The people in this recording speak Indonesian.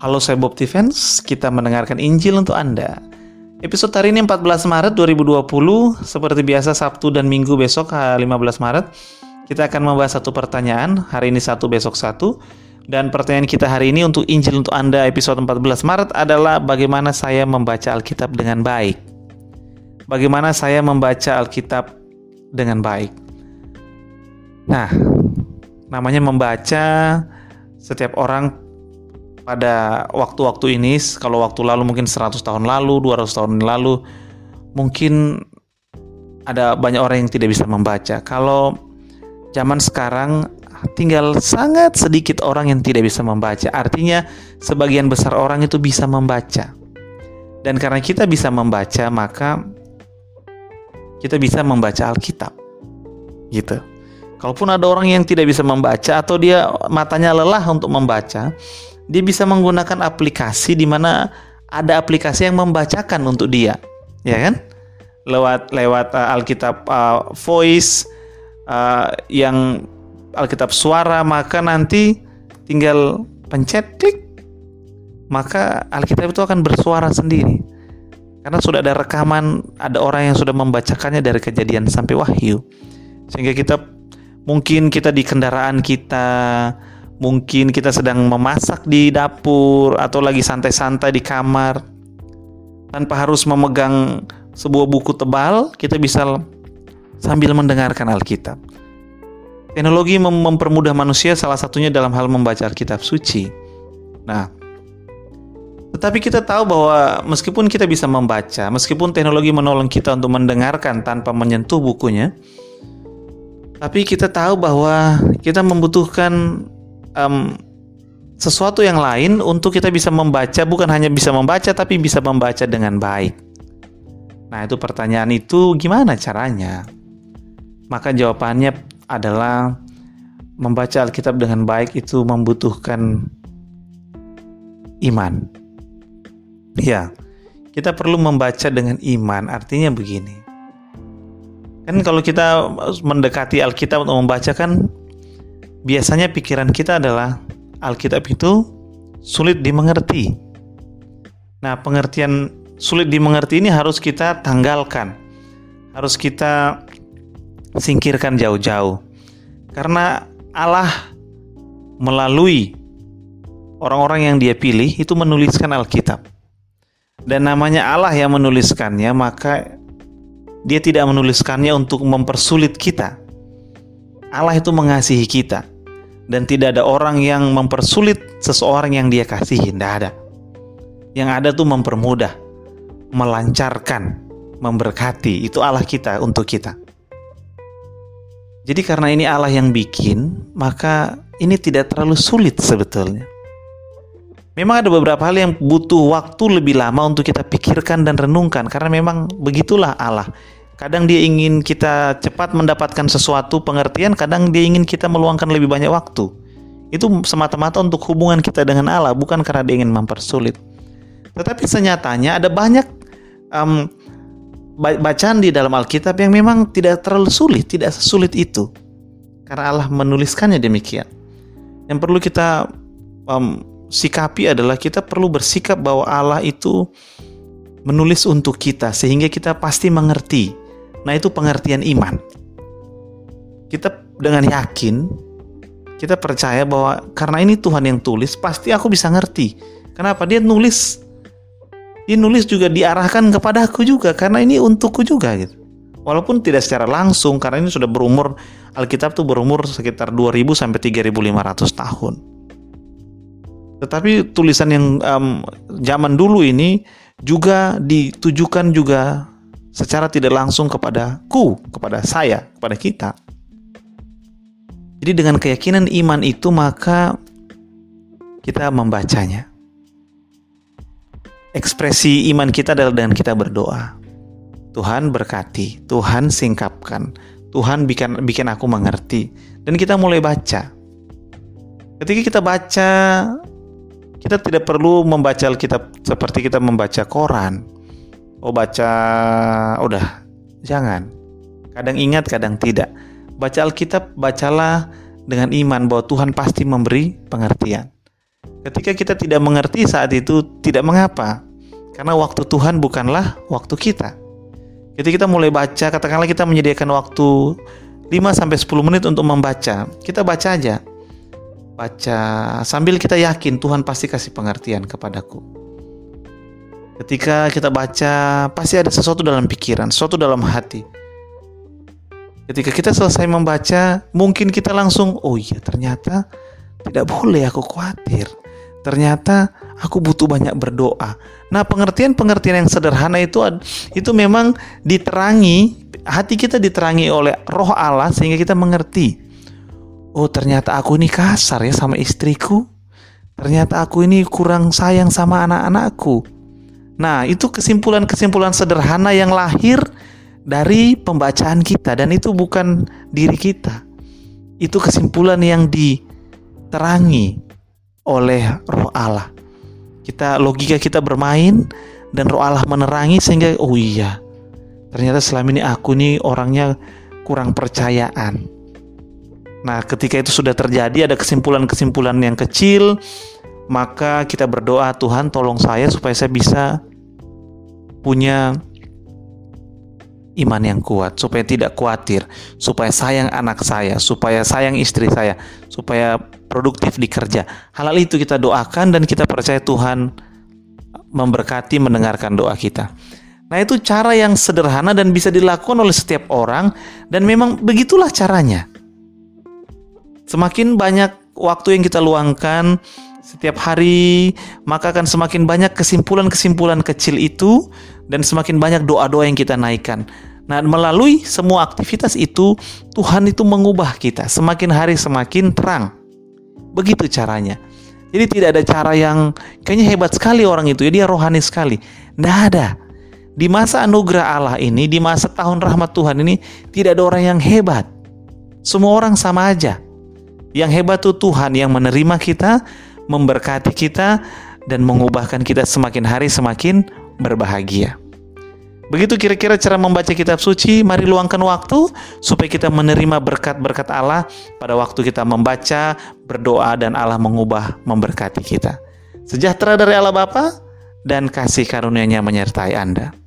Halo saya Bob Defense, kita mendengarkan Injil untuk Anda. Episode hari ini 14 Maret 2020, seperti biasa Sabtu dan Minggu besok 15 Maret, kita akan membahas satu pertanyaan, hari ini satu, besok satu. Dan pertanyaan kita hari ini untuk Injil untuk Anda episode 14 Maret adalah bagaimana saya membaca Alkitab dengan baik. Bagaimana saya membaca Alkitab dengan baik. Nah, namanya membaca setiap orang pada waktu-waktu ini, kalau waktu lalu mungkin 100 tahun lalu, 200 tahun lalu, mungkin ada banyak orang yang tidak bisa membaca. Kalau zaman sekarang tinggal sangat sedikit orang yang tidak bisa membaca. Artinya sebagian besar orang itu bisa membaca. Dan karena kita bisa membaca, maka kita bisa membaca Alkitab. Gitu. Kalaupun ada orang yang tidak bisa membaca atau dia matanya lelah untuk membaca, dia bisa menggunakan aplikasi di mana ada aplikasi yang membacakan untuk dia, ya kan? Lewat lewat uh, Alkitab uh, Voice uh, yang Alkitab suara, maka nanti tinggal pencet klik, maka Alkitab itu akan bersuara sendiri. Karena sudah ada rekaman, ada orang yang sudah membacakannya dari kejadian sampai wahyu. Sehingga kita Mungkin kita di kendaraan kita, mungkin kita sedang memasak di dapur atau lagi santai-santai di kamar. Tanpa harus memegang sebuah buku tebal, kita bisa sambil mendengarkan Alkitab. Teknologi mem mempermudah manusia salah satunya dalam hal membaca Alkitab suci. Nah, tetapi kita tahu bahwa meskipun kita bisa membaca, meskipun teknologi menolong kita untuk mendengarkan tanpa menyentuh bukunya, tapi kita tahu bahwa kita membutuhkan um, sesuatu yang lain untuk kita bisa membaca, bukan hanya bisa membaca, tapi bisa membaca dengan baik. Nah, itu pertanyaan itu gimana caranya? Maka jawabannya adalah membaca Alkitab dengan baik itu membutuhkan iman. Ya, kita perlu membaca dengan iman. Artinya begini. Kan kalau kita mendekati Alkitab untuk membaca kan biasanya pikiran kita adalah Alkitab itu sulit dimengerti. Nah, pengertian sulit dimengerti ini harus kita tanggalkan. Harus kita singkirkan jauh-jauh. Karena Allah melalui orang-orang yang dia pilih itu menuliskan Alkitab. Dan namanya Allah yang menuliskannya, maka dia tidak menuliskannya untuk mempersulit kita. Allah itu mengasihi kita. Dan tidak ada orang yang mempersulit seseorang yang dia kasihi. Tidak ada. Yang ada tuh mempermudah. Melancarkan. Memberkati. Itu Allah kita untuk kita. Jadi karena ini Allah yang bikin, maka ini tidak terlalu sulit sebetulnya. Memang ada beberapa hal yang butuh waktu lebih lama untuk kita pikirkan dan renungkan karena memang begitulah Allah. Kadang dia ingin kita cepat mendapatkan sesuatu pengertian, kadang dia ingin kita meluangkan lebih banyak waktu. Itu semata-mata untuk hubungan kita dengan Allah, bukan karena dia ingin mempersulit. Tetapi senyatanya ada banyak um, bacaan di dalam Alkitab yang memang tidak terlalu sulit, tidak sesulit itu. Karena Allah menuliskannya demikian. Yang perlu kita um, sikapi adalah kita perlu bersikap bahwa Allah itu menulis untuk kita sehingga kita pasti mengerti. Nah, itu pengertian iman. Kita dengan yakin kita percaya bahwa karena ini Tuhan yang tulis, pasti aku bisa ngerti. Kenapa? Dia nulis dia nulis juga diarahkan kepada aku juga karena ini untukku juga gitu. Walaupun tidak secara langsung karena ini sudah berumur Alkitab tuh berumur sekitar 2000 sampai 3500 tahun. Tetapi tulisan yang um, zaman dulu ini juga ditujukan juga secara tidak langsung kepada ku, kepada saya, kepada kita. Jadi dengan keyakinan iman itu maka kita membacanya. Ekspresi iman kita adalah dengan kita berdoa. Tuhan berkati, Tuhan singkapkan, Tuhan bikin bikin aku mengerti dan kita mulai baca. Ketika kita baca kita tidak perlu membaca Alkitab seperti kita membaca koran. Oh baca, udah, jangan. Kadang ingat, kadang tidak. Baca Alkitab, bacalah dengan iman bahwa Tuhan pasti memberi pengertian. Ketika kita tidak mengerti saat itu tidak mengapa. Karena waktu Tuhan bukanlah waktu kita. Ketika kita mulai baca, katakanlah kita menyediakan waktu 5 sampai 10 menit untuk membaca. Kita baca aja. Baca sambil kita yakin Tuhan pasti kasih pengertian kepadaku. Ketika kita baca, pasti ada sesuatu dalam pikiran, sesuatu dalam hati. Ketika kita selesai membaca, mungkin kita langsung, oh iya ternyata tidak boleh aku khawatir. Ternyata aku butuh banyak berdoa. Nah, pengertian-pengertian yang sederhana itu itu memang diterangi, hati kita diterangi oleh Roh Allah sehingga kita mengerti. Oh, ternyata aku ini kasar ya sama istriku. Ternyata aku ini kurang sayang sama anak-anakku Nah, itu kesimpulan-kesimpulan sederhana yang lahir dari pembacaan kita dan itu bukan diri kita. Itu kesimpulan yang diterangi oleh Roh Allah. Kita logika kita bermain dan Roh Allah menerangi sehingga oh iya. Ternyata selama ini aku nih orangnya kurang percayaan. Nah, ketika itu sudah terjadi ada kesimpulan-kesimpulan yang kecil, maka kita berdoa Tuhan tolong saya supaya saya bisa punya iman yang kuat, supaya tidak khawatir, supaya sayang anak saya, supaya sayang istri saya, supaya produktif di kerja. Hal-hal itu kita doakan dan kita percaya Tuhan memberkati mendengarkan doa kita. Nah, itu cara yang sederhana dan bisa dilakukan oleh setiap orang dan memang begitulah caranya. Semakin banyak waktu yang kita luangkan setiap hari, maka akan semakin banyak kesimpulan-kesimpulan kecil itu dan semakin banyak doa-doa yang kita naikkan. Nah, melalui semua aktivitas itu, Tuhan itu mengubah kita semakin hari semakin terang. Begitu caranya. Jadi tidak ada cara yang kayaknya hebat sekali orang itu ya dia rohani sekali. Tidak ada. Di masa anugerah Allah ini, di masa tahun rahmat Tuhan ini tidak ada orang yang hebat. Semua orang sama aja. Yang hebat itu Tuhan yang menerima kita, memberkati kita dan mengubahkan kita semakin hari semakin berbahagia. Begitu kira-kira cara membaca kitab suci, mari luangkan waktu supaya kita menerima berkat-berkat Allah pada waktu kita membaca, berdoa dan Allah mengubah memberkati kita. Sejahtera dari Allah Bapa dan kasih karunia-Nya menyertai Anda.